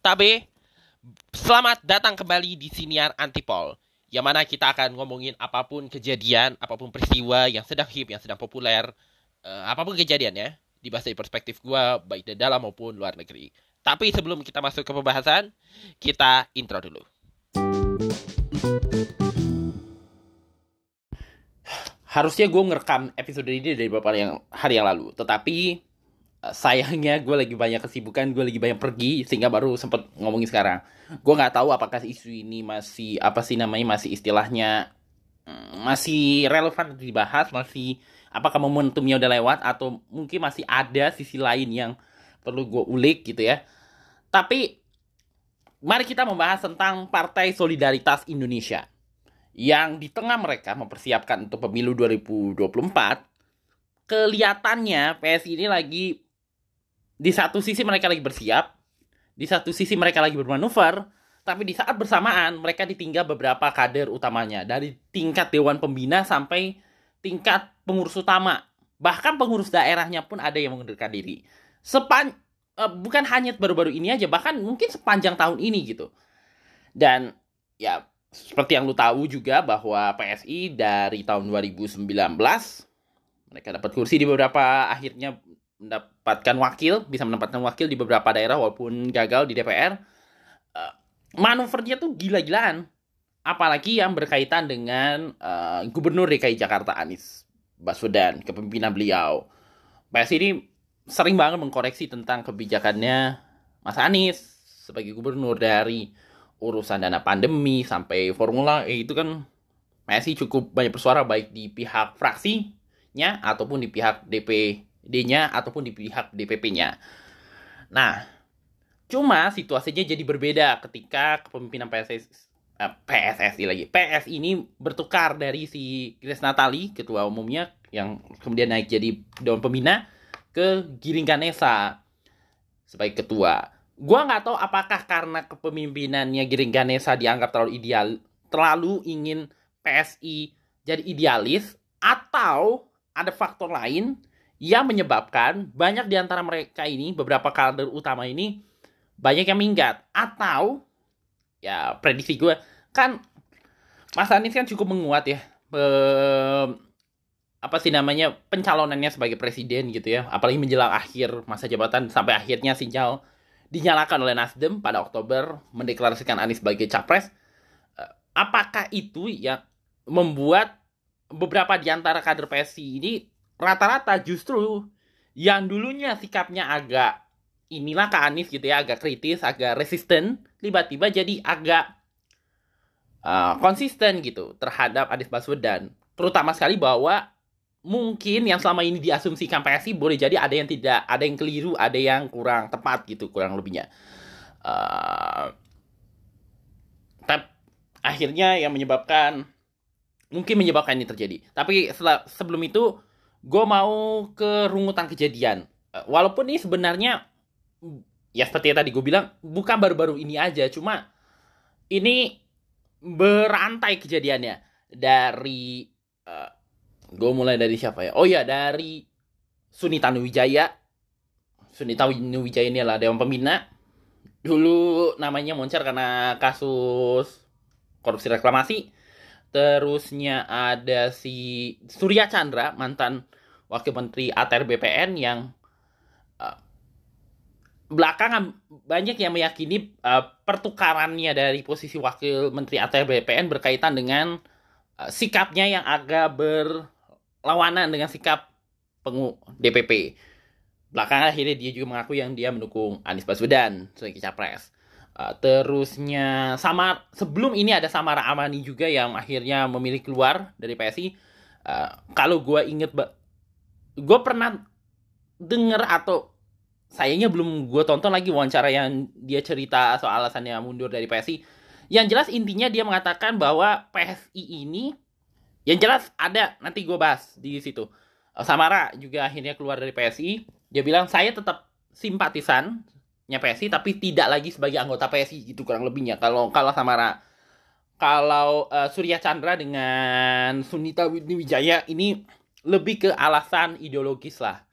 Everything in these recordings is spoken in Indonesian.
Tabe, selamat datang kembali di Siniar Antipol Yang mana kita akan ngomongin apa pun kejadian, apa pun peristiwa yang sedang hip, yang sedang populer uh, Apa pun kejadian ya, dibahas dari perspektif gue, baik dari dalam maupun luar negeri. Tapi sebelum kita masuk ke pembahasan, kita intro dulu. Harusnya gue ngerekam episode ini dari beberapa yang, hari yang lalu Tetapi sayangnya gue lagi banyak kesibukan gue lagi banyak pergi sehingga baru sempet ngomongin sekarang. Gue nggak tahu apakah isu ini masih apa sih namanya masih istilahnya mm, masih relevan untuk dibahas masih apakah momentumnya udah lewat atau mungkin masih ada sisi lain yang perlu gue ulik gitu ya. Tapi mari kita membahas tentang Partai Solidaritas Indonesia yang di tengah mereka mempersiapkan untuk pemilu 2024 kelihatannya PSI ini lagi di satu sisi mereka lagi bersiap, di satu sisi mereka lagi bermanuver, tapi di saat bersamaan mereka ditinggal beberapa kader utamanya dari tingkat dewan pembina sampai tingkat pengurus utama. Bahkan pengurus daerahnya pun ada yang mengundurkan diri. Sepan uh, bukan hanya baru-baru ini aja, bahkan mungkin sepanjang tahun ini gitu. Dan ya seperti yang lu tahu juga bahwa PSI dari tahun 2019 mereka dapat kursi di beberapa akhirnya mendapatkan wakil, bisa mendapatkan wakil di beberapa daerah walaupun gagal di DPR. Uh, eh, manuvernya tuh gila-gilaan. Apalagi yang berkaitan dengan uh, Gubernur DKI Jakarta Anies Baswedan, kepemimpinan beliau. PS ini sering banget mengkoreksi tentang kebijakannya Mas Anies sebagai gubernur dari urusan dana pandemi sampai formula E itu kan PSI cukup banyak bersuara baik di pihak fraksinya ataupun di pihak DP D-nya ataupun di pihak DPP-nya. Nah, cuma situasinya jadi berbeda ketika kepemimpinan PSS eh, PSSI lagi. PS ini bertukar dari si Grace Natali, ketua umumnya yang kemudian naik jadi Dewan Pembina ke Giring Ganesa sebagai ketua. Gua nggak tahu apakah karena kepemimpinannya Giring Ganesa dianggap terlalu ideal, terlalu ingin PSI jadi idealis atau ada faktor lain yang menyebabkan banyak di antara mereka ini, beberapa kader utama ini, banyak yang minggat. Atau, ya prediksi gue, kan Mas Anies kan cukup menguat ya. Be, apa sih namanya, pencalonannya sebagai presiden gitu ya. Apalagi menjelang akhir masa jabatan, sampai akhirnya sinyal dinyalakan oleh Nasdem pada Oktober, mendeklarasikan Anies sebagai capres. Eh, apakah itu yang membuat beberapa di antara kader PSI ini rata-rata justru yang dulunya sikapnya agak inilah ke Anies gitu ya agak kritis agak resisten tiba-tiba jadi agak uh, konsisten gitu terhadap Anies Baswedan. Terutama sekali bahwa mungkin yang selama ini diasumsikan PSI boleh jadi ada yang tidak ada yang keliru ada yang kurang tepat gitu kurang lebihnya. Uh, tapi akhirnya yang menyebabkan mungkin menyebabkan ini terjadi. Tapi sebelum itu gue mau ke rungutan kejadian. Eh, walaupun ini sebenarnya ya seperti yang tadi gue bilang bukan baru-baru ini aja, cuma ini berantai kejadiannya dari uh, eh, gue mulai dari siapa ya? Oh ya dari Sunita Nuwijaya. Sunita Nuwijaya ini adalah dewan pembina. Dulu namanya moncer karena kasus korupsi reklamasi Terusnya ada si Surya Chandra, mantan Wakil Menteri ATR BPN yang uh, belakangan banyak yang meyakini uh, pertukarannya dari posisi Wakil Menteri ATR BPN berkaitan dengan uh, sikapnya yang agak berlawanan dengan sikap pengu DPP. Belakangan akhirnya dia juga mengaku yang dia mendukung Anies Baswedan sebagai capres. Uh, terusnya sama sebelum ini ada Samara Amani juga yang akhirnya memilih keluar dari PSI. Uh, kalau gue inget, gue pernah denger atau sayangnya belum gue tonton lagi wawancara yang dia cerita soal alasannya mundur dari PSI. Yang jelas intinya dia mengatakan bahwa PSI ini, yang jelas ada nanti gue bahas di situ. Uh, Samara juga akhirnya keluar dari PSI. Dia bilang saya tetap simpatisan PSI tapi tidak lagi sebagai anggota PSI gitu kurang lebihnya kalau kalau Samara kalau uh, Surya Chandra dengan Sunita Wijaya ini lebih ke alasan ideologis lah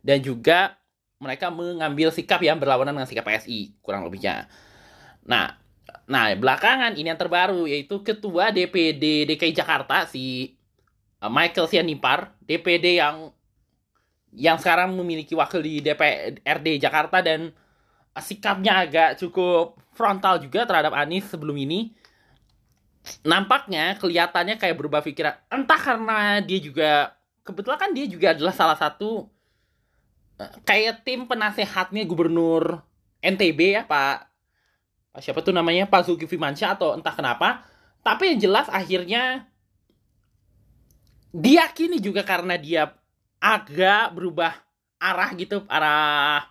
dan juga mereka mengambil sikap yang berlawanan dengan sikap PSI kurang lebihnya. Nah, nah belakangan ini yang terbaru yaitu ketua DPD DKI Jakarta si uh, Michael Sianipar, DPD yang yang sekarang memiliki wakil di DPRD Jakarta dan sikapnya agak cukup frontal juga terhadap Anies sebelum ini. Nampaknya kelihatannya kayak berubah pikiran. Entah karena dia juga kebetulan kan dia juga adalah salah satu kayak tim penasehatnya gubernur NTB ya Pak siapa tuh namanya Pak Zulkifli Mansyah atau entah kenapa tapi yang jelas akhirnya diyakini juga karena dia agak berubah arah gitu arah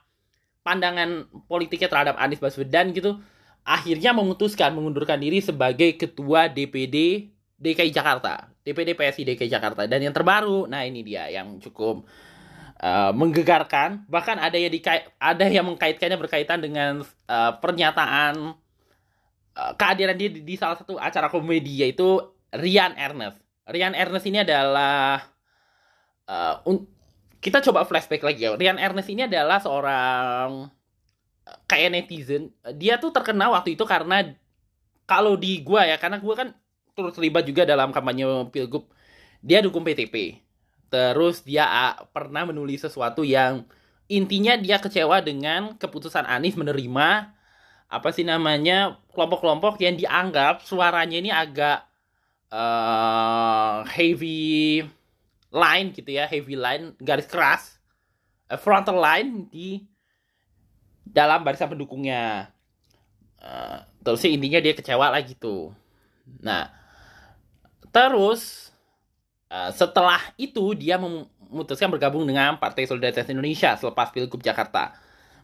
pandangan politiknya terhadap Anies Baswedan gitu akhirnya memutuskan mengundurkan diri sebagai ketua DPD DKI Jakarta DPD PSI DKI Jakarta dan yang terbaru nah ini dia yang cukup uh, menggegarkan bahkan ada yang dikait ada yang mengkaitkannya berkaitan dengan uh, pernyataan uh, kehadiran dia di, di salah satu acara komedi yaitu Rian Ernest. Rian Ernest ini adalah uh, kita coba flashback lagi ya. Rian Ernest ini adalah seorang kayak netizen. Dia tuh terkenal waktu itu karena kalau di gua ya, karena gua kan turut terlibat juga dalam kampanye pilgub. Dia dukung PTP. Terus dia pernah menulis sesuatu yang intinya dia kecewa dengan keputusan Anies menerima apa sih namanya kelompok-kelompok yang dianggap suaranya ini agak uh, heavy line gitu ya, heavy line, garis keras, uh, frontal line di dalam barisan pendukungnya. Uh, terus intinya dia kecewa lah gitu. Nah, terus Eh, setelah itu dia memutuskan bergabung dengan Partai Solidaritas Indonesia selepas Pilgub Jakarta.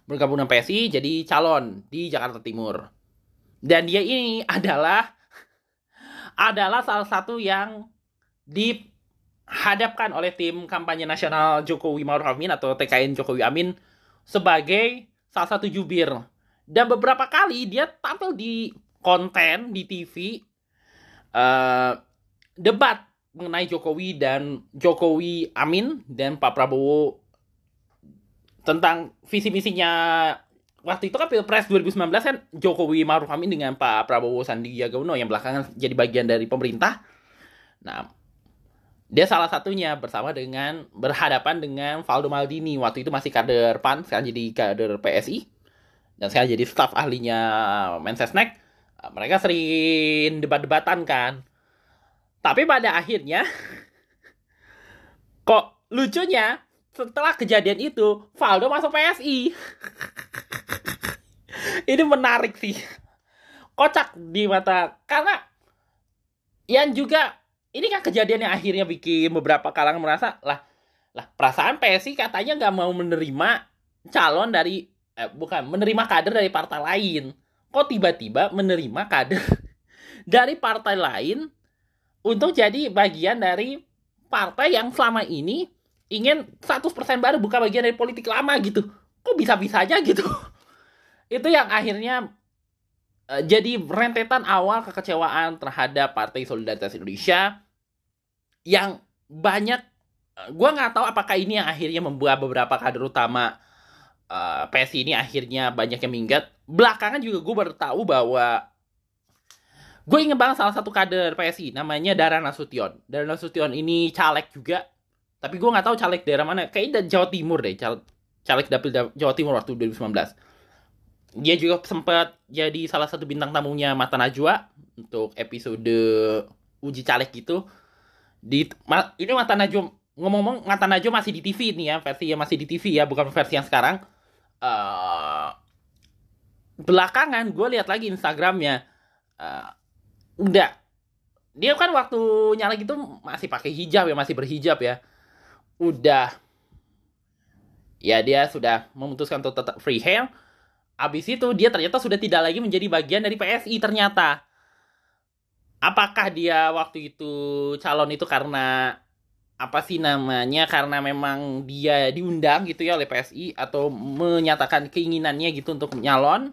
Bergabung dengan PSI jadi calon di Jakarta Timur. Dan dia ini adalah adalah salah satu yang dihadapkan oleh tim kampanye nasional Jokowi Maruf Amin atau TKN Jokowi Amin sebagai salah satu jubir. Dan beberapa kali dia tampil di konten di TV uh, eh, debat mengenai Jokowi dan Jokowi Amin dan Pak Prabowo tentang visi misinya waktu itu kan Pilpres 2019 kan Jokowi Maruf Amin dengan Pak Prabowo Sandiaga Uno yang belakangan jadi bagian dari pemerintah. Nah, dia salah satunya bersama dengan berhadapan dengan Valdo Maldini waktu itu masih kader PAN sekarang jadi kader PSI dan sekarang jadi staf ahlinya Mensesnek. Mereka sering debat-debatan kan tapi pada akhirnya kok lucunya setelah kejadian itu Valdo masuk PSI. Ini menarik sih. Kocak di mata karena yang juga ini kan kejadian yang akhirnya bikin beberapa kalangan merasa lah lah perasaan PSI katanya nggak mau menerima calon dari eh, bukan menerima kader dari partai lain kok tiba-tiba menerima kader dari partai lain untuk jadi bagian dari partai yang selama ini ingin 100% baru bukan bagian dari politik lama gitu. Kok bisa-bisanya gitu? Itu yang akhirnya uh, jadi rentetan awal kekecewaan terhadap Partai Solidaritas Indonesia yang banyak eh, gue nggak tahu apakah ini yang akhirnya membuat beberapa kader utama uh, eh, PSI ini akhirnya banyak yang minggat. Belakangan juga gue baru tahu bahwa Gue inget banget salah satu kader PSI namanya Dara Nasution. Dara Nasution ini caleg juga. Tapi gue nggak tahu caleg daerah mana. Kayaknya dari Jawa Timur deh. Caleg dapil Jawa Timur waktu 2019. Dia juga sempat jadi salah satu bintang tamunya Mata Najwa untuk episode uji caleg gitu. Di ini Mata Najwa ngomong-ngomong Mata Najwa masih di TV nih ya, versi yang masih di TV ya, bukan versi yang sekarang. Uh, belakangan gue lihat lagi Instagramnya. Uh, udah dia kan waktu nyala gitu masih pakai hijab ya masih berhijab ya. Udah. Ya dia sudah memutuskan untuk tetap free hair abis itu dia ternyata sudah tidak lagi menjadi bagian dari PSI ternyata apakah dia waktu itu calon itu karena apa sih namanya karena memang dia diundang gitu ya oleh PSI atau menyatakan keinginannya gitu untuk nyalon?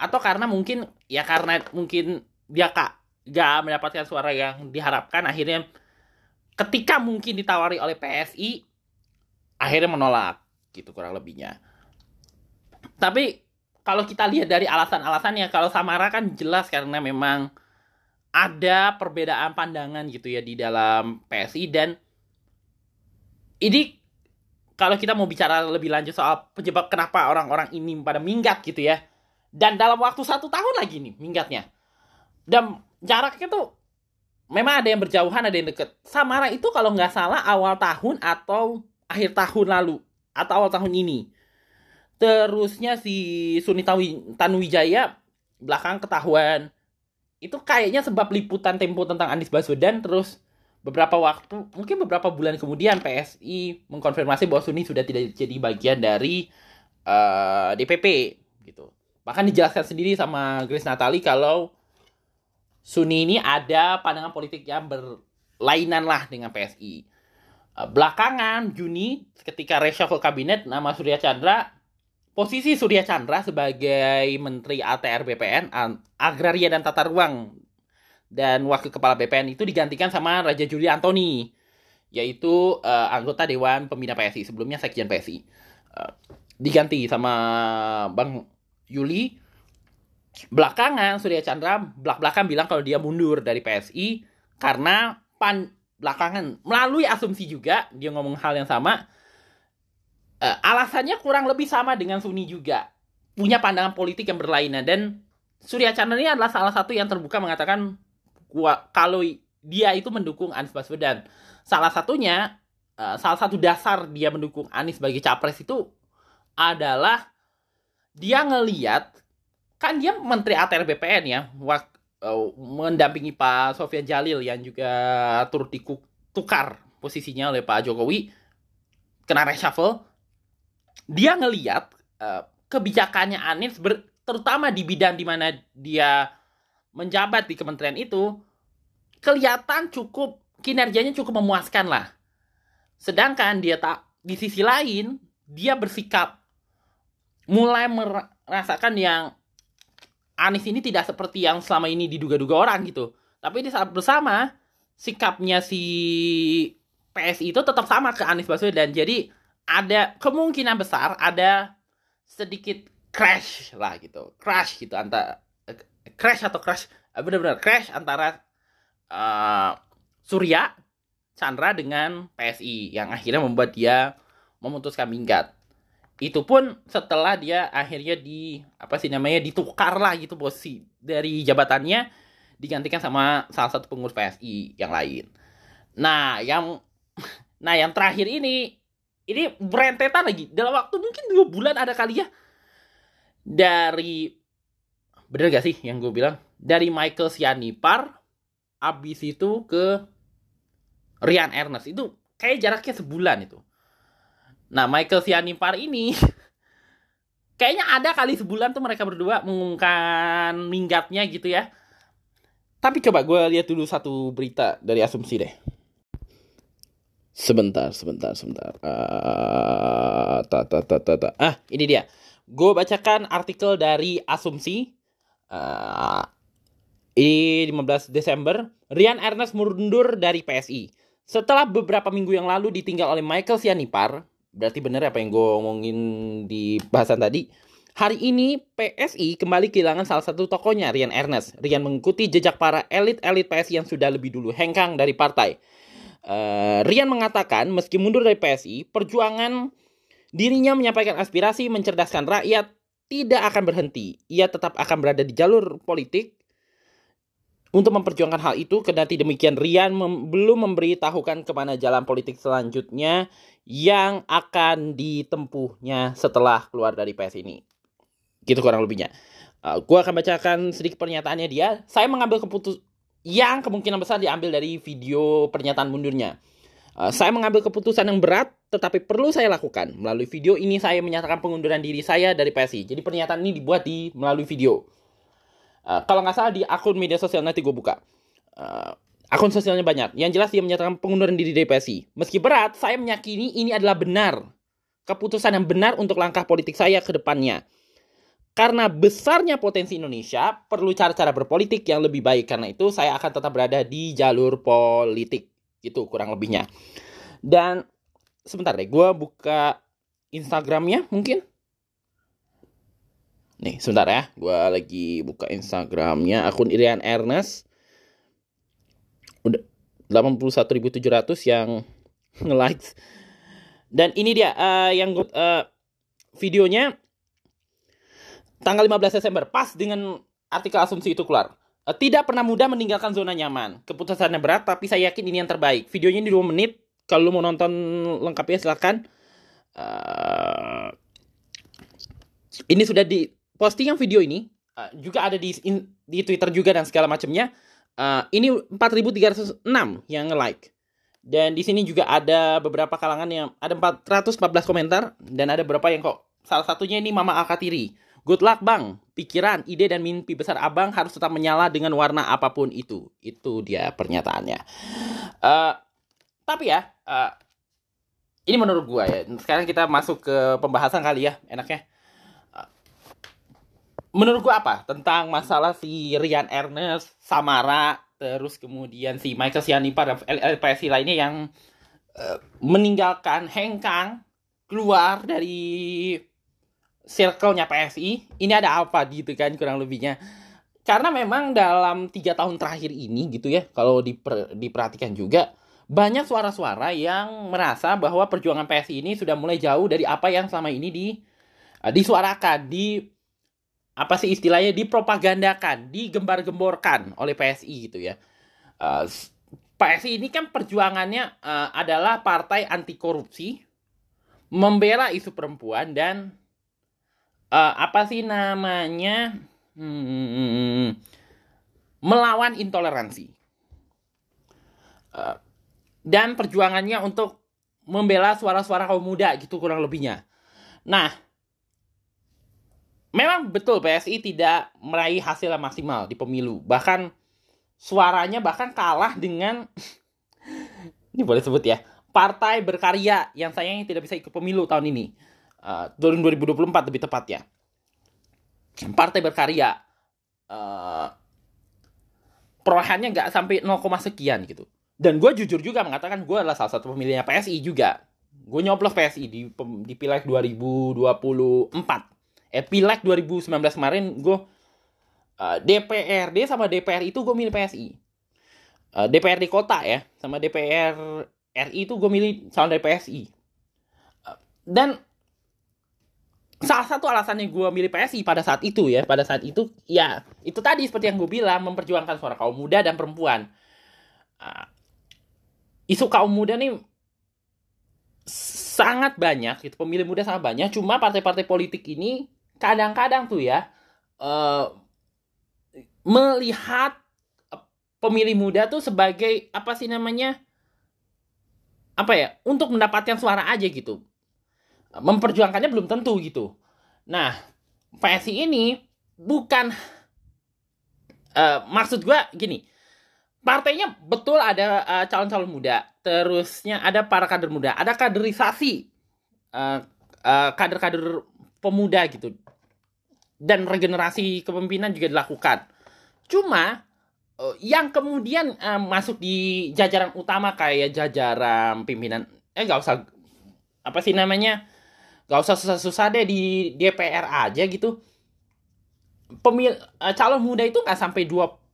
Atau karena mungkin ya karena mungkin dia kak gak mendapatkan suara yang diharapkan akhirnya ketika mungkin ditawari oleh PSI akhirnya menolak gitu kurang lebihnya. Tapi kalau kita lihat dari alasan-alasannya, kalau Samara kan jelas karena memang ada perbedaan pandangan gitu ya di dalam PSI dan ini kalau kita mau bicara lebih lanjut soal penyebab kenapa orang-orang ini pada minggat gitu ya. Dan dalam waktu satu tahun lagi nih minggatnya. Dan jaraknya tuh memang ada yang berjauhan ada yang deket. Samara itu kalau nggak salah awal tahun atau akhir tahun lalu atau awal tahun ini. Terusnya si Sunita Tanuwijaya belakang ketahuan itu kayaknya sebab liputan Tempo tentang Anies Baswedan terus beberapa waktu mungkin beberapa bulan kemudian PSI mengkonfirmasi bahwa Suni sudah tidak jadi bagian dari uh, eh, DPP gitu. Bahkan dijelaskan sendiri sama Grace Natali kalau Suni ini ada pandangan politik yang berlainan lah dengan PSI. Uh, eh, belakangan Juni ketika reshuffle kabinet nama Surya Chandra posisi Surya Chandra sebagai Menteri ATR BPN Agraria dan Tata Ruang dan Wakil Kepala BPN itu digantikan sama Raja Juli Antoni yaitu uh, anggota Dewan Pembina PSI sebelumnya Sekjen PSI uh, diganti sama Bang Yuli. Belakangan Surya Chandra belak-belakan bilang kalau dia mundur dari PSI karena pan belakangan melalui asumsi juga dia ngomong hal yang sama uh, alasannya kurang lebih sama dengan Suni juga. Punya pandangan politik yang berlainan. Dan Surya Chandra ini adalah salah satu yang terbuka mengatakan gua, kalau dia itu mendukung Anies Baswedan. Salah satunya uh, salah satu dasar dia mendukung Anies sebagai capres itu adalah dia ngeliat kan dia menteri ATR BPN ya wak, uh, mendampingi Pak Sofian Jalil yang juga turut ditukar posisinya oleh Pak Jokowi kena reshuffle dia ngeliat uh, kebijakannya Anies ber, terutama di bidang di mana dia menjabat di kementerian itu kelihatan cukup kinerjanya cukup memuaskan lah. Sedangkan dia tak di sisi lain dia bersikap mulai merasakan yang Anies ini tidak seperti yang selama ini diduga-duga orang gitu. Tapi di saat bersama sikapnya si PSI itu tetap sama ke Anies Baswedan. Jadi ada kemungkinan besar ada sedikit crash lah gitu crash gitu antara crash atau crash eh, benar-benar crash antara uh, Surya Chandra dengan PSI yang akhirnya membuat dia memutuskan minggat itu pun setelah dia akhirnya di apa sih namanya ditukar lah gitu posisi dari jabatannya digantikan sama salah satu pengurus PSI yang lain. Nah, yang nah yang terakhir ini ini berentetan lagi. Dalam waktu mungkin dua bulan ada kali ya. Dari bener gak sih yang gue bilang? Dari Michael Sianipar abis itu ke Rian Ernest. Itu kayak jaraknya sebulan itu. Nah Michael Sianipar ini kayaknya ada kali sebulan tuh mereka berdua mengumumkan minggatnya gitu ya. Tapi coba gue lihat dulu satu berita dari asumsi deh Sebentar, sebentar, sebentar. Uh, ta, ta, ta, ta, ta. Ah, ini dia. Gue bacakan artikel dari Asumsi. Uh, ini 15 Desember. Rian Ernest mundur dari PSI. Setelah beberapa minggu yang lalu ditinggal oleh Michael Sianipar. Berarti bener apa yang gue omongin di bahasan tadi. Hari ini PSI kembali kehilangan salah satu tokonya, Rian Ernest. Rian mengikuti jejak para elit-elit PSI yang sudah lebih dulu hengkang dari partai. Uh, Rian mengatakan meski mundur dari PSI, perjuangan dirinya menyampaikan aspirasi mencerdaskan rakyat tidak akan berhenti. Ia tetap akan berada di jalur politik untuk memperjuangkan hal itu. Kendati demikian, Rian mem belum memberitahukan ke mana jalan politik selanjutnya yang akan ditempuhnya setelah keluar dari PS ini. Gitu kurang lebihnya. Uh, eh, gue akan bacakan sedikit pernyataannya dia. Saya mengambil keputus yang kemungkinan besar diambil dari video pernyataan mundurnya. Uh, saya mengambil keputusan yang berat, tetapi perlu saya lakukan. Melalui video ini saya menyatakan pengunduran diri saya dari PSI. Jadi pernyataan ini dibuat di melalui video. Uh, kalau nggak salah di akun media sosial nanti gue buka. Uh, akun sosialnya banyak. Yang jelas dia menyatakan pengunduran diri dari PSI. Meski berat, saya meyakini ini adalah benar. Keputusan yang benar untuk langkah politik saya ke depannya. Karena besarnya potensi Indonesia, perlu cara-cara berpolitik yang lebih baik. Karena itu saya akan tetap berada di jalur politik. Itu kurang lebihnya. Dan sebentar deh, gue buka Instagramnya mungkin. Nih, sebentar ya. Gue lagi buka Instagramnya. Akun Irian Ernest. Udah 81.700 yang nge-likes. Dan ini dia uh, yang uh, videonya tanggal 15 Desember. Pas dengan artikel asumsi itu keluar. Uh, tidak pernah mudah meninggalkan zona nyaman. Keputusannya berat, tapi saya yakin ini yang terbaik. Videonya di 2 menit. Kalau lu mau nonton lengkapnya silahkan. Uh, ini sudah di yang video ini uh, juga ada di in, di Twitter juga dan segala macamnya. Uh, ini 4.306 yang nge-like. Dan di sini juga ada beberapa kalangan yang ada 414 komentar dan ada beberapa yang kok salah satunya ini Mama Alkatiri. Good luck bang, pikiran, ide dan mimpi besar abang harus tetap menyala dengan warna apa pun itu. Itu dia pernyataannya. Uh, tapi ya, uh, ini menurut gua ya. Sekarang kita masuk ke pembahasan kali ya, enaknya menurut gua apa tentang masalah si Rian Ernest, Samara, terus kemudian si Michael Sianipa dan LPSI lainnya yang uh, meninggalkan Hengkang keluar dari circle-nya PSI. Ini ada apa gitu kan kurang lebihnya. Karena memang dalam tiga tahun terakhir ini gitu ya, kalau diper, diperhatikan juga banyak suara-suara yang merasa bahwa perjuangan PSI ini sudah mulai jauh dari apa yang selama ini di uh, disuarakan di apa sih istilahnya dipropagandakan, digembar-gemborkan oleh PSI gitu ya. Uh, eh, PSI ini kan perjuangannya uh, adalah partai anti korupsi, membela isu perempuan dan uh, apa sih namanya hmm, melawan intoleransi. Uh, dan perjuangannya untuk membela suara-suara kaum muda gitu kurang lebihnya. Nah, memang betul PSI tidak meraih hasil yang maksimal di pemilu. Bahkan suaranya bahkan kalah dengan ini boleh sebut ya partai berkarya yang sayangnya tidak bisa ikut pemilu tahun ini uh, 2024 lebih tepat ya. Partai berkarya uh, perolehannya nggak sampai 0, sekian gitu. Dan gue jujur juga mengatakan gue adalah salah satu pemilihnya PSI juga. Gue nyoblos PSI di di pileg 2024 eh pileg 2019 kemarin gue uh, DPRD sama DPR itu gue milih PSI uh, DPRD kota ya sama DPR RI itu gue milih calon dari PSI uh, dan salah satu alasannya gue milih PSI pada saat itu ya pada saat itu ya itu tadi seperti yang gue bilang memperjuangkan suara kaum muda dan perempuan. Uh, isu kaum muda nih sangat banyak gitu pemilih muda sangat banyak cuma partai-partai politik ini kadang-kadang tuh ya uh, melihat pemilih muda tuh sebagai apa sih namanya apa ya untuk mendapatkan suara aja gitu memperjuangkannya belum tentu gitu. Nah PSI ini bukan uh, maksud gue gini. Partainya betul ada calon calon-calon muda terusnya ada para kader muda ada kaderisasi uh, uh, kader-kader pemuda gitu. Dan regenerasi kepemimpinan juga dilakukan. Cuma uh, yang kemudian uh, masuk di jajaran utama kayak jajaran pimpinan eh gak usah apa sih namanya gak usah susah-susah deh di DPR aja gitu. Pemil uh, calon muda itu nggak sampai 20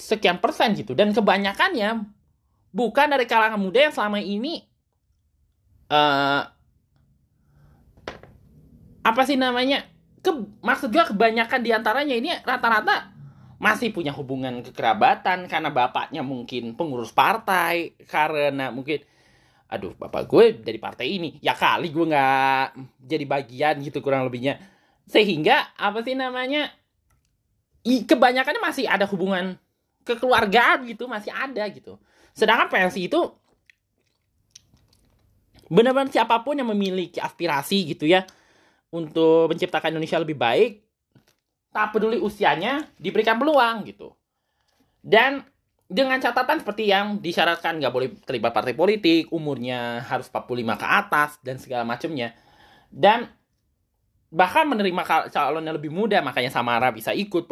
sekian persen gitu. Dan kebanyakannya bukan dari kalangan muda yang selama ini uh, apa sih namanya ke maksud gue kebanyakan di antaranya ini rata-rata masih punya hubungan kekerabatan karena bapaknya mungkin pengurus partai karena mungkin aduh bapak gue dari partai ini. Ya kali gue nggak jadi bagian gitu kurang lebihnya. Sehingga apa sih namanya i, kebanyakannya masih ada hubungan kekeluargaan gitu masih ada gitu. Sedangkan pensi itu benar-benar siapa pun yang memiliki aspirasi gitu ya untuk menciptakan Indonesia lebih baik, tak peduli usianya, diberikan peluang gitu. Dan dengan catatan seperti yang disyaratkan nggak boleh terlibat partai politik, umurnya harus 45 ke atas dan segala macamnya. Dan bahkan menerima calon yang lebih muda makanya Samara bisa ikut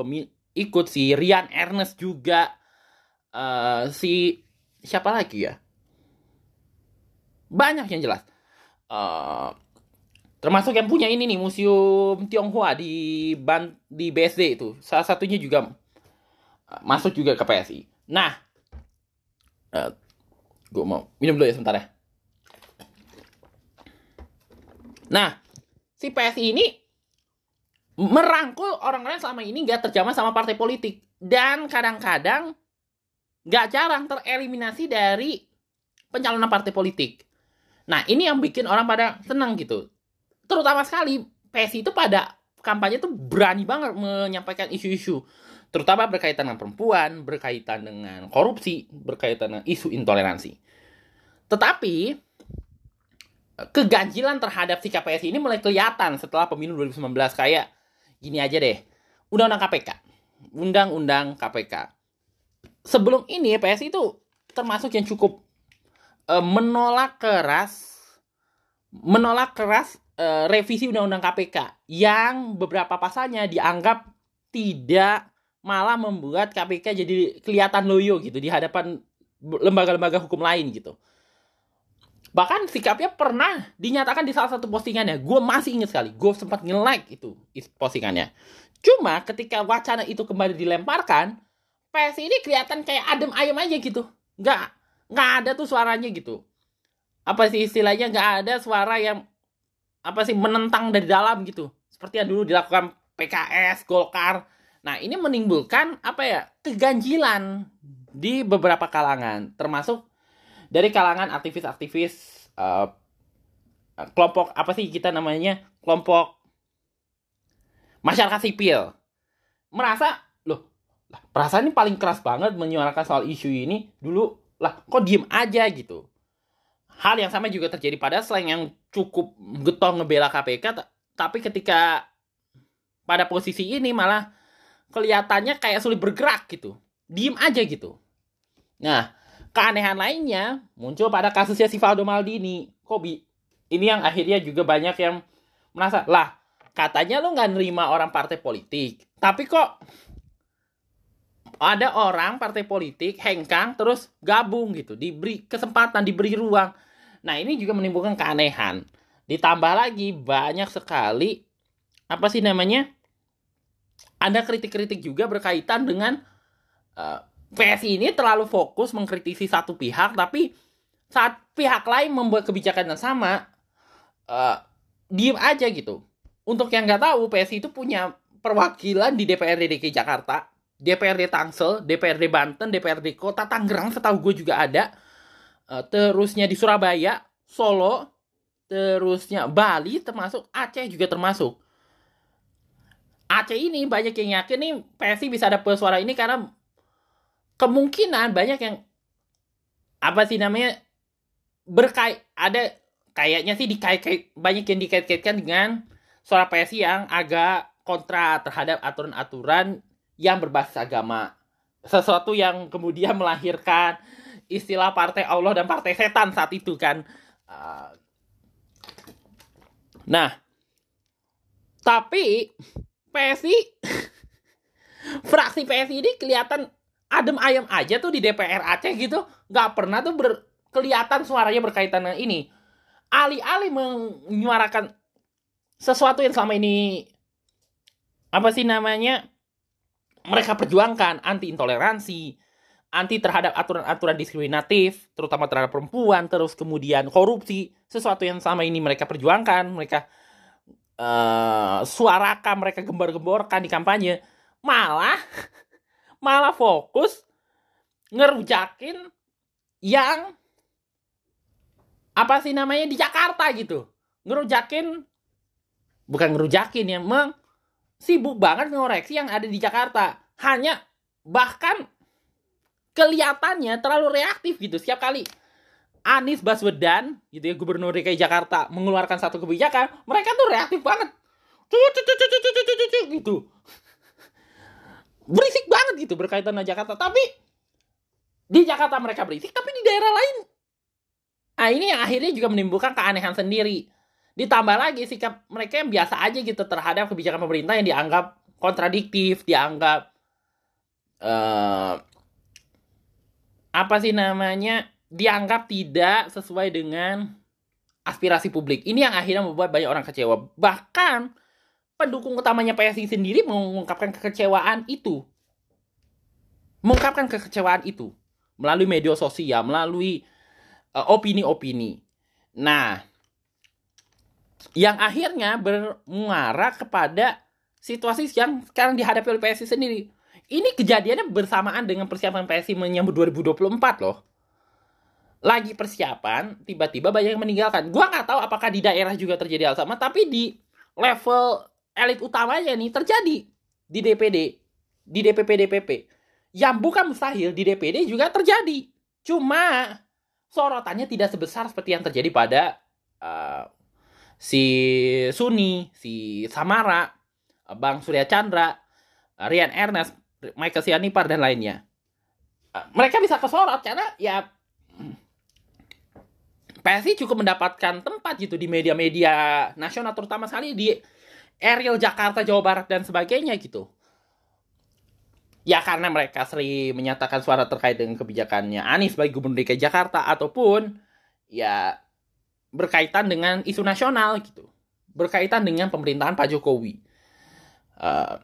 ikut si Rian Ernest juga. Uh, si siapa lagi ya? Banyak yang jelas. Uh, termasuk yang punya ini nih museum Tionghoa di Ban di BSD itu. Salah satunya juga uh, masuk juga ke PSI nah uh, gue mau minum dulu ya sebentar ya nah si PSI ini merangkul orang-orang selama ini nggak terjamah sama partai politik dan kadang-kadang nggak jarang tereliminasi dari pencalonan partai politik. Nah ini yang bikin orang pada senang gitu. Terutama sekali PSI itu pada kampanye itu berani banget menyampaikan isu-isu terutama berkaitan dengan perempuan, berkaitan dengan korupsi, berkaitan dengan isu intoleransi. Tetapi keganjilan terhadap sikap PSI ini mulai kelihatan setelah pemilu 2019 kayak gini aja deh. Undang-undang KPK. Undang-undang KPK. Sebelum ini PSI itu termasuk yang cukup uh, menolak keras menolak keras uh, revisi undang-undang KPK yang beberapa pasalnya dianggap tidak malah membuat KPK jadi kelihatan loyo gitu di hadapan lembaga-lembaga hukum lain gitu. Bahkan sikapnya pernah dinyatakan di salah satu postingannya. Gue masih ingat sekali. Gue sempat nge-like itu postingannya. Cuma ketika wacana itu kembali dilemparkan, PS ini kelihatan kayak adem ayam aja gitu. Nggak, nggak ada tuh suaranya gitu. Apa sih istilahnya nggak ada suara yang apa sih menentang dari dalam gitu. Seperti yang dulu dilakukan PKS, Golkar. Nah ini menimbulkan apa ya keganjilan di beberapa kalangan, termasuk dari kalangan aktivis-aktivis uh, kelompok apa sih kita namanya kelompok masyarakat sipil. Merasa loh lah, perasaan ini paling keras banget menyuarakan soal isu ini. Dulu lah kok diem aja gitu. Hal yang sama juga terjadi pada selain yang cukup getong ngebela KPK tapi ketika pada posisi ini malah kelihatannya kayak sulit bergerak gitu diem aja gitu nah keanehan lainnya muncul pada kasusnya si Valdo Maldini. Kobi. Ini yang akhirnya juga banyak yang merasa, lah katanya lo nggak nerima orang partai politik. Tapi kok ada orang partai politik hengkang terus gabung gitu. Diberi kesempatan, diberi ruang. Nah ini juga menimbulkan keanehan. Ditambah lagi banyak sekali, apa sih namanya, ada kritik-kritik juga berkaitan dengan uh, PSI ini terlalu fokus mengkritisi satu pihak, tapi saat pihak lain membuat kebijakan yang sama, uh, diem aja gitu. Untuk yang nggak tahu, PSI itu punya perwakilan di DPRD DKI Jakarta, DPRD Tangsel, DPRD Banten, DPRD Kota Tangerang, setahu gue juga ada. Uh, terusnya di Surabaya, Solo, terusnya Bali, termasuk Aceh juga termasuk. Aceh ini banyak yang yakin nih PSI bisa dapat suara ini karena kemungkinan banyak yang apa sih namanya berkait ada kayaknya sih dikait-kait banyak yang dikait-kaitkan dengan suara PSI yang agak kontra terhadap aturan-aturan yang berbasis agama. Sesuatu yang kemudian melahirkan istilah partai Allah dan partai setan saat itu kan. Ah. Nah, tapi PSI fraksi PSI ini kelihatan adem ayam aja tuh di DPR Aceh gitu. Nggak pernah tuh ber, kelihatan suaranya berkaitan dengan ini. Alih-alih menyuarakan sesuatu yang selama ini apa sih namanya mereka perjuangkan anti intoleransi anti terhadap aturan-aturan diskriminatif terutama terhadap perempuan terus kemudian korupsi sesuatu yang sama ini mereka perjuangkan mereka uh, suarakan mereka gembar-gemborkan di kampanye malah malah fokus ngerujakin yang apa sih namanya di Jakarta gitu. Ngerujakin bukan ngerujakin ya meng sibuk banget ngoreksi yang ada di Jakarta. Hanya bahkan kelihatannya terlalu reaktif gitu setiap kali Anies Baswedan gitu ya gubernur DKI Jakarta mengeluarkan satu kebijakan mereka tuh reaktif banget. Gitu. Berisik banget gitu berkaitan dengan Jakarta. Tapi di Jakarta mereka berisik tapi di daerah lain. Nah ini yang akhirnya juga menimbulkan keanehan sendiri. Ditambah lagi sikap mereka yang biasa aja gitu terhadap kebijakan pemerintah yang dianggap kontradiktif dianggap uh, apa sih namanya dianggap tidak sesuai dengan aspirasi publik. Ini yang akhirnya membuat banyak orang kecewa. Bahkan pendukung utamanya PSI sendiri mengungkapkan kekecewaan itu. Mengungkapkan kekecewaan itu melalui media sosial, melalui uh, opini-opini. Nah, yang akhirnya bermuara kepada situasi yang sekarang dihadapi oleh PSI sendiri. Ini kejadiannya bersamaan dengan persiapan PSI menyambut 2024 loh lagi persiapan, tiba-tiba banyak yang meninggalkan. Gua nggak tahu apakah di daerah juga terjadi hal sama, tapi di level elit utamanya nih terjadi di DPD, di DPP DPP. Yang bukan mustahil di DPD juga terjadi. Cuma sorotannya tidak sebesar seperti yang terjadi pada uh, si Suni, si Samara, Bang Surya Chandra, Rian Ernest, Michael Sianipar dan lainnya. Uh, mereka bisa kesorot karena ya PSI cukup mendapatkan tempat gitu di media-media nasional terutama sekali di Ariel Jakarta, Jawa Barat dan sebagainya gitu. Ya karena mereka sering menyatakan suara terkait dengan kebijakannya Anies bagi Gubernur DKI Jakarta ataupun ya berkaitan dengan isu nasional gitu. Berkaitan dengan pemerintahan Pak Jokowi. Uh,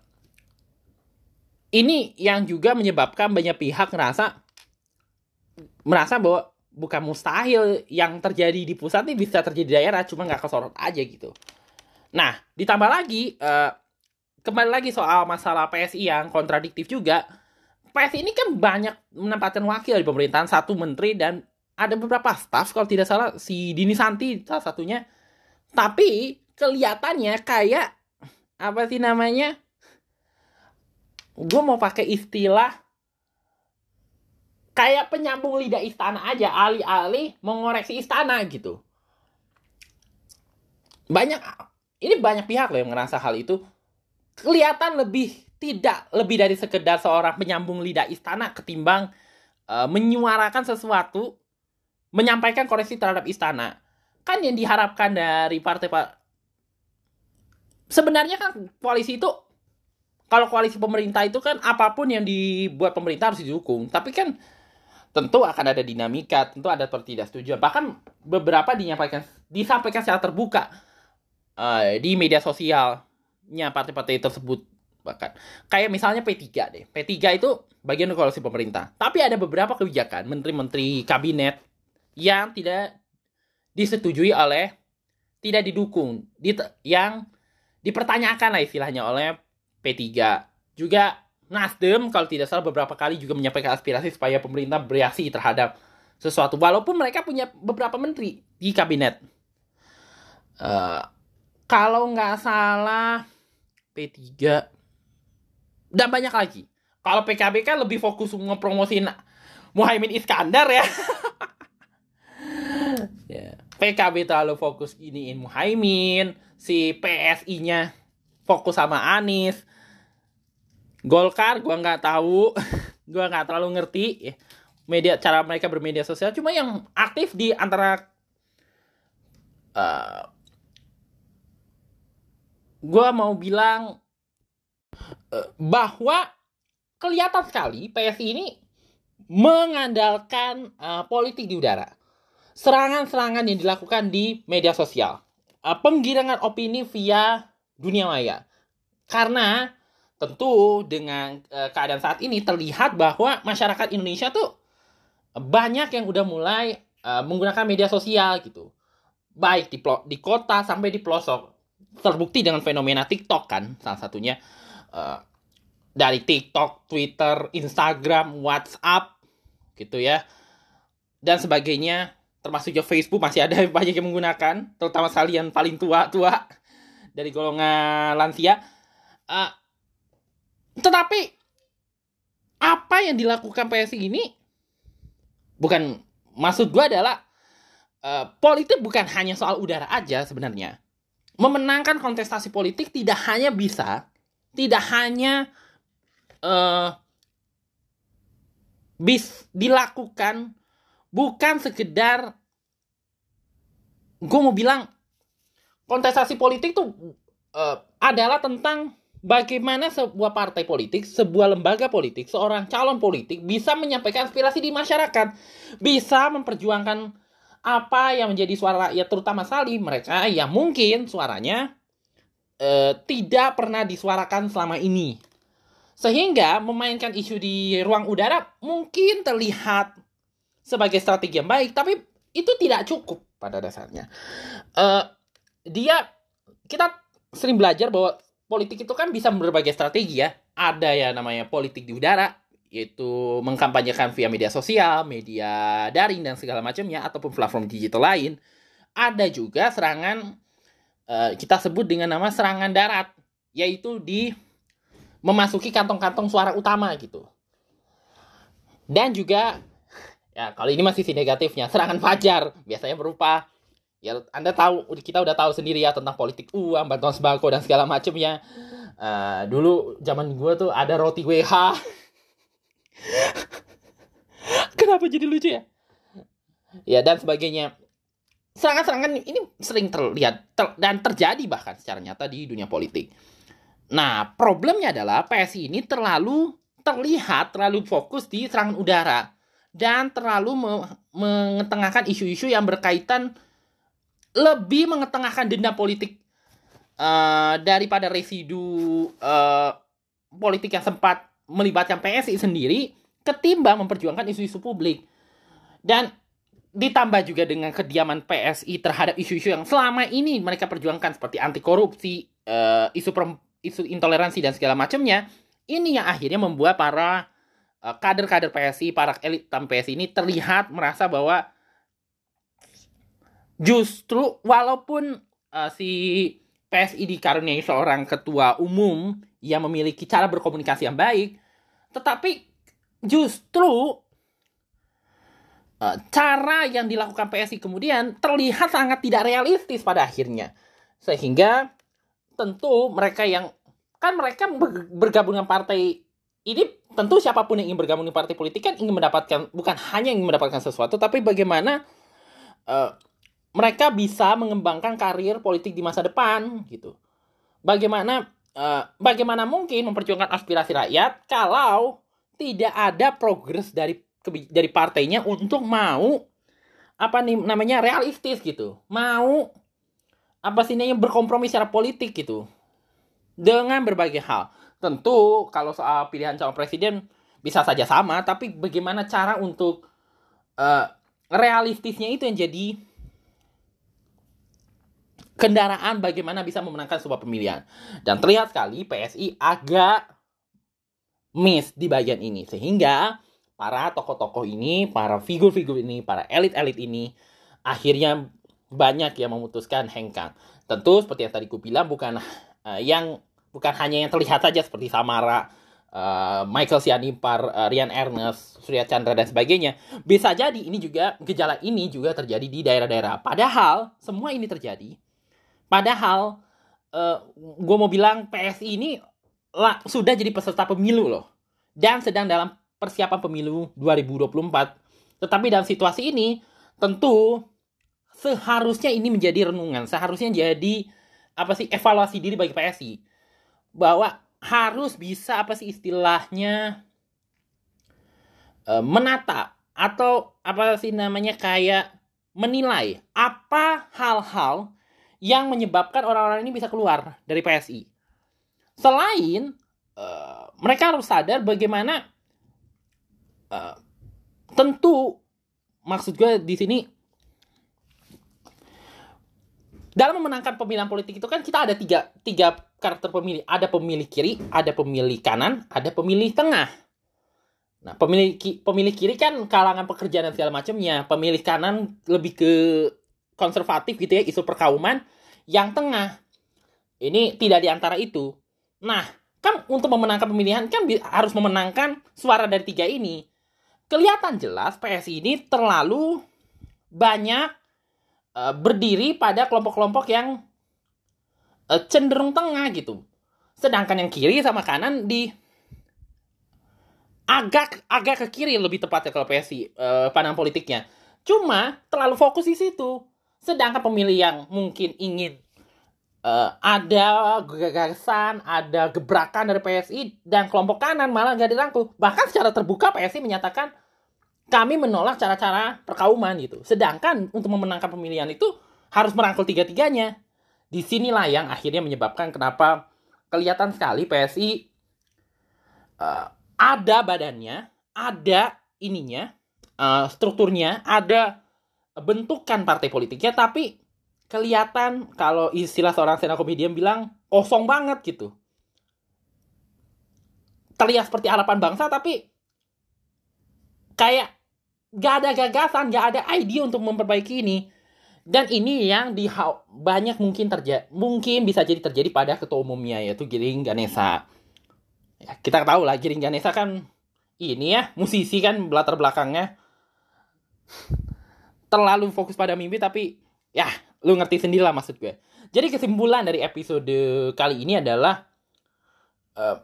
ini yang juga menyebabkan banyak pihak merasa merasa bahwa bukan mustahil yang terjadi di pusat ini bisa terjadi di daerah cuma nggak kesorot aja gitu. Nah ditambah lagi uh, kembali lagi soal masalah PSI yang kontradiktif juga. PSI ini kan banyak menempatkan wakil di pemerintahan satu menteri dan ada beberapa staf kalau tidak salah si Dini Santi salah satunya. Tapi kelihatannya kayak apa sih namanya gue mau pakai istilah kayak penyambung lidah istana aja alih-alih mengoreksi istana gitu. Banyak ini banyak pihak loh yang ngerasa hal itu. Kelihatan lebih tidak lebih dari sekedar seorang penyambung lidah istana ketimbang uh, menyuarakan sesuatu menyampaikan koreksi terhadap istana. Kan yang diharapkan dari partai pak sebenarnya kan koalisi itu kalau koalisi pemerintah itu kan apa pun yang dibuat pemerintah harus didukung. Tapi kan tentu akan ada dinamika, tentu ada ketidaksetujuan. Bahkan beberapa disampaikan disampaikan secara terbuka uh, di media sosialnya partai-partai tersebut bahkan kayak misalnya P3 deh. P3 itu bagian koalisi pemerintah. Tapi ada beberapa kebijakan menteri-menteri kabinet yang tidak disetujui oleh tidak didukung di, yang dipertanyakan lah istilahnya oleh P3. Juga Nasdem kalau tidak salah beberapa kali juga menyampaikan aspirasi supaya pemerintah bereaksi terhadap sesuatu walaupun mereka punya beberapa menteri di kabinet. Uh, kalau nggak salah P3 dan banyak lagi. Kalau PKB kan lebih fokus ngepromosin Muhaimin Iskandar ya. yeah. PKB terlalu fokus iniin Muhaimin, si PSI-nya fokus sama Anies, Golkar gua nggak tahu, gua nggak terlalu ngerti ya. media cara mereka bermedia sosial. Cuma yang aktif di antara uh, gua mau bilang uh, bahwa kelihatan sekali PSI ini mengandalkan uh, politik di udara. Serangan-serangan yang dilakukan di media sosial. Uh, penggirangan opini via dunia maya. Karena tentu dengan uh, keadaan saat ini terlihat bahwa masyarakat Indonesia tuh banyak yang udah mulai uh, menggunakan media sosial gitu. Baik di di kota sampai di pelosok. Terbukti dengan fenomena TikTok kan salah satunya uh, dari TikTok, Twitter, Instagram, WhatsApp gitu ya. Dan sebagainya termasuk juga Facebook masih ada banyak yang menggunakan, terutama sekali yang paling tua-tua dari golongan lansia. Uh, tetapi apa yang dilakukan PSI ini bukan maksud gue adalah uh, politik bukan hanya soal udara aja sebenarnya. Memenangkan kontestasi politik tidak hanya bisa, tidak hanya uh, bis dilakukan bukan sekedar gue mau bilang kontestasi politik tuh uh, adalah tentang bagaimana sebuah partai politik, sebuah lembaga politik, seorang calon politik bisa menyampaikan aspirasi di masyarakat, bisa memperjuangkan apa yang menjadi suara rakyat terutama sekali mereka yang mungkin suaranya uh, tidak pernah disuarakan selama ini. Sehingga memainkan isu di ruang udara mungkin terlihat sebagai strategi yang baik, tapi itu tidak cukup pada dasarnya. Uh, dia kita sering belajar bahwa politik itu kan bisa berbagai strategi ya. Ada ya namanya politik di udara, yaitu mengkampanyekan via media sosial, media daring dan segala macamnya ataupun platform digital lain. Ada juga serangan uh, kita sebut dengan nama serangan darat, yaitu di memasuki kantong-kantong suara utama gitu. Dan juga ya kalau ini masih si negatifnya, serangan fajar biasanya berupa ya Anda tahu kita udah tahu sendiri ya tentang politik uang, bantuan sembako dan segala macamnya. Uh, dulu zaman gue tuh ada roti WH Kenapa jadi lucu ya? Ya dan sebagainya. Serangan-serangan ini sering terlihat ter, dan terjadi bahkan secara nyata di dunia politik. Nah, problemnya adalah PSI ini terlalu terlihat terlalu fokus di serangan udara dan terlalu me mengetengahkan isu-isu yang berkaitan lebih mengetengahkan denda politik uh, daripada residu uh, politik yang sempat melibatkan PSI sendiri ketimbang memperjuangkan isu-isu publik. Dan ditambah juga dengan kediaman PSI terhadap isu-isu yang selama ini mereka perjuangkan seperti anti korupsi, uh, isu isu intoleransi dan segala macamnya, ini yang akhirnya membuat para uh, kader-kader PSI, para elit PSI ini terlihat merasa bahwa justru walaupun uh, si PSI dikaruniai seorang ketua umum yang memiliki cara berkomunikasi yang baik, tetapi justru uh, cara yang dilakukan PSI kemudian terlihat sangat tidak realistis pada akhirnya. Sehingga tentu mereka yang kan mereka bergabung dengan partai ini tentu siapa pun yang ingin bergabung dengan partai politik kan ingin mendapatkan bukan hanya ingin mendapatkan sesuatu tapi bagaimana uh, mereka bisa mengembangkan karir politik di masa depan gitu. Bagaimana uh, bagaimana mungkin memperjuangkan aspirasi rakyat kalau tidak ada progres dari dari partainya untuk mau apa nih namanya realistis gitu. Mau apa sih namanya berkompromi secara politik gitu. Dengan berbagai hal. Tentu kalau soal pilihan calon presiden bisa saja sama tapi bagaimana cara untuk uh, realistisnya itu yang jadi kendaraan bagaimana bisa memenangkan sebuah pemilihan dan terlihat sekali PSI agak miss di bagian ini sehingga para tokoh-tokoh ini, para figur-figur ini, para elit-elit ini akhirnya banyak yang memutuskan hengkang. Tentu seperti yang tadi ku bilang bukan uh, yang bukan hanya yang terlihat saja seperti Samara, uh, Michael Sianipar, uh, Rian Ernest, Surya Chandra dan sebagainya. Bisa jadi ini juga gejala ini juga terjadi di daerah-daerah. Padahal semua ini terjadi. Padahal uh, gue mau bilang PSI ini lah, sudah jadi peserta pemilu loh. Dan sedang dalam persiapan pemilu 2024. Tetapi dalam situasi ini, tentu seharusnya ini menjadi renungan. Seharusnya jadi apa sih evaluasi diri bagi PSI. Bahwa harus bisa apa sih istilahnya e, menata atau apa sih namanya kayak menilai apa hal-hal yang menyebabkan orang-orang ini bisa keluar dari PSI. Selain uh, mereka harus sadar bagaimana uh, tentu maksud gue di sini dalam memenangkan pemilihan politik itu kan kita ada tiga, tiga karakter pemilih. Ada pemilih kiri, ada pemilih kanan, ada pemilih tengah. Nah, pemilih, pemilih kiri kan kalangan pekerja dan segala macamnya. Pemilih kanan lebih ke konservatif gitu ya, isu perkauman. Yang tengah, ini tidak di antara itu. Nah, kan untuk memenangkan pemilihan kan harus memenangkan suara dari tiga ini. Kelihatan jelas PSI ini terlalu banyak uh, berdiri pada kelompok-kelompok yang uh, cenderung tengah gitu. Sedangkan yang kiri sama kanan di agak agak ke kiri lebih tepatnya kalau PSI uh, eh, pandang politiknya. Cuma terlalu fokus di situ. Sedangkan pemilih yang mungkin ingin uh, ada gagasan, ada gebrakan dari PSI dan kelompok kanan malah nggak dirangkul. Bahkan secara terbuka PSI menyatakan kami menolak cara-cara perkauman gitu. Sedangkan untuk memenangkan pemilihan itu harus merangkul tiga-tiganya. Di sinilah yang akhirnya menyebabkan kenapa kelihatan sekali PSI uh, eh, ada badannya, ada ininya, uh, strukturnya, ada bentukan partai politiknya, tapi kelihatan kalau istilah seorang stand komedian bilang kosong banget gitu terlihat seperti harapan bangsa tapi kayak gak ada gagasan, gak ada ide untuk memperbaiki ini. Dan ini yang di banyak mungkin terjadi, mungkin bisa jadi terjadi pada ketua umumnya yaitu Giring Ganesa. Ya, kita tahu lah Giring Ganesa kan ini ya musisi kan latar belakangnya terlalu fokus pada mimpi tapi ya lu ngerti sendiri lah maksud gue. Jadi kesimpulan dari episode kali ini adalah uh,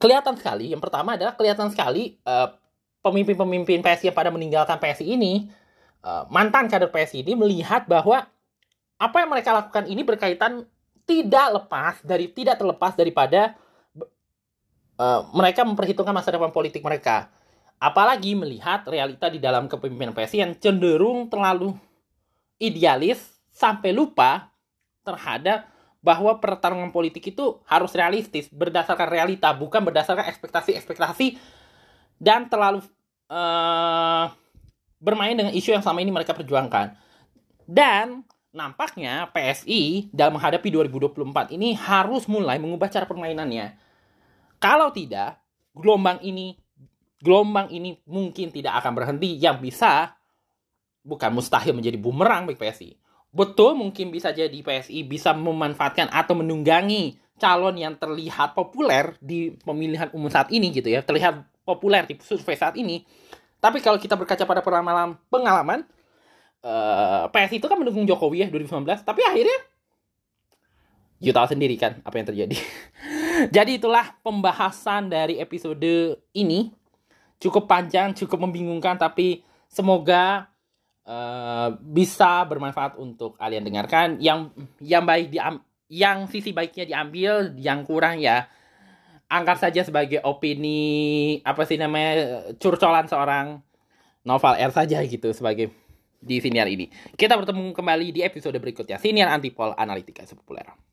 kelihatan sekali. Yang pertama adalah kelihatan sekali uh, pemimpin-pemimpin PSI yang pada meninggalkan PSI ini, uh, mantan kader PSI ini melihat bahwa apa yang mereka lakukan ini berkaitan tidak lepas dari tidak terlepas daripada uh, mereka memperhitungkan masa depan politik mereka. Apalagi melihat realita di dalam kepemimpinan PSI yang cenderung terlalu idealis sampai lupa terhadap bahwa pertarungan politik itu harus realistis, berdasarkan realita, bukan berdasarkan ekspektasi-ekspektasi dan terlalu uh, bermain dengan isu yang selama ini mereka perjuangkan. Dan nampaknya PSI dalam menghadapi 2024 ini harus mulai mengubah cara permainannya. Kalau tidak, gelombang ini gelombang ini mungkin tidak akan berhenti. Yang bisa bukan mustahil menjadi bumerang bagi PSI betul mungkin bisa jadi PSI bisa memanfaatkan atau menunggangi calon yang terlihat populer di pemilihan umum saat ini gitu ya. Terlihat populer di survei saat ini. Tapi kalau kita berkaca pada pengalaman pengalaman uh, PSI itu kan mendukung Jokowi ya 2019 tapi akhirnya you tahu sendiri kan apa yang terjadi. Jadi itulah pembahasan dari episode ini cukup panjang cukup membingungkan tapi semoga uh, bisa bermanfaat untuk kalian dengarkan. Yang yang baik di yang sisi baiknya diambil, yang kurang ya anggap saja sebagai opini apa sih namanya curcolan seorang novel R saja gitu sebagai di siniar ini. Kita bertemu kembali di episode berikutnya. Siniar Antipol Analitika Sepopuler.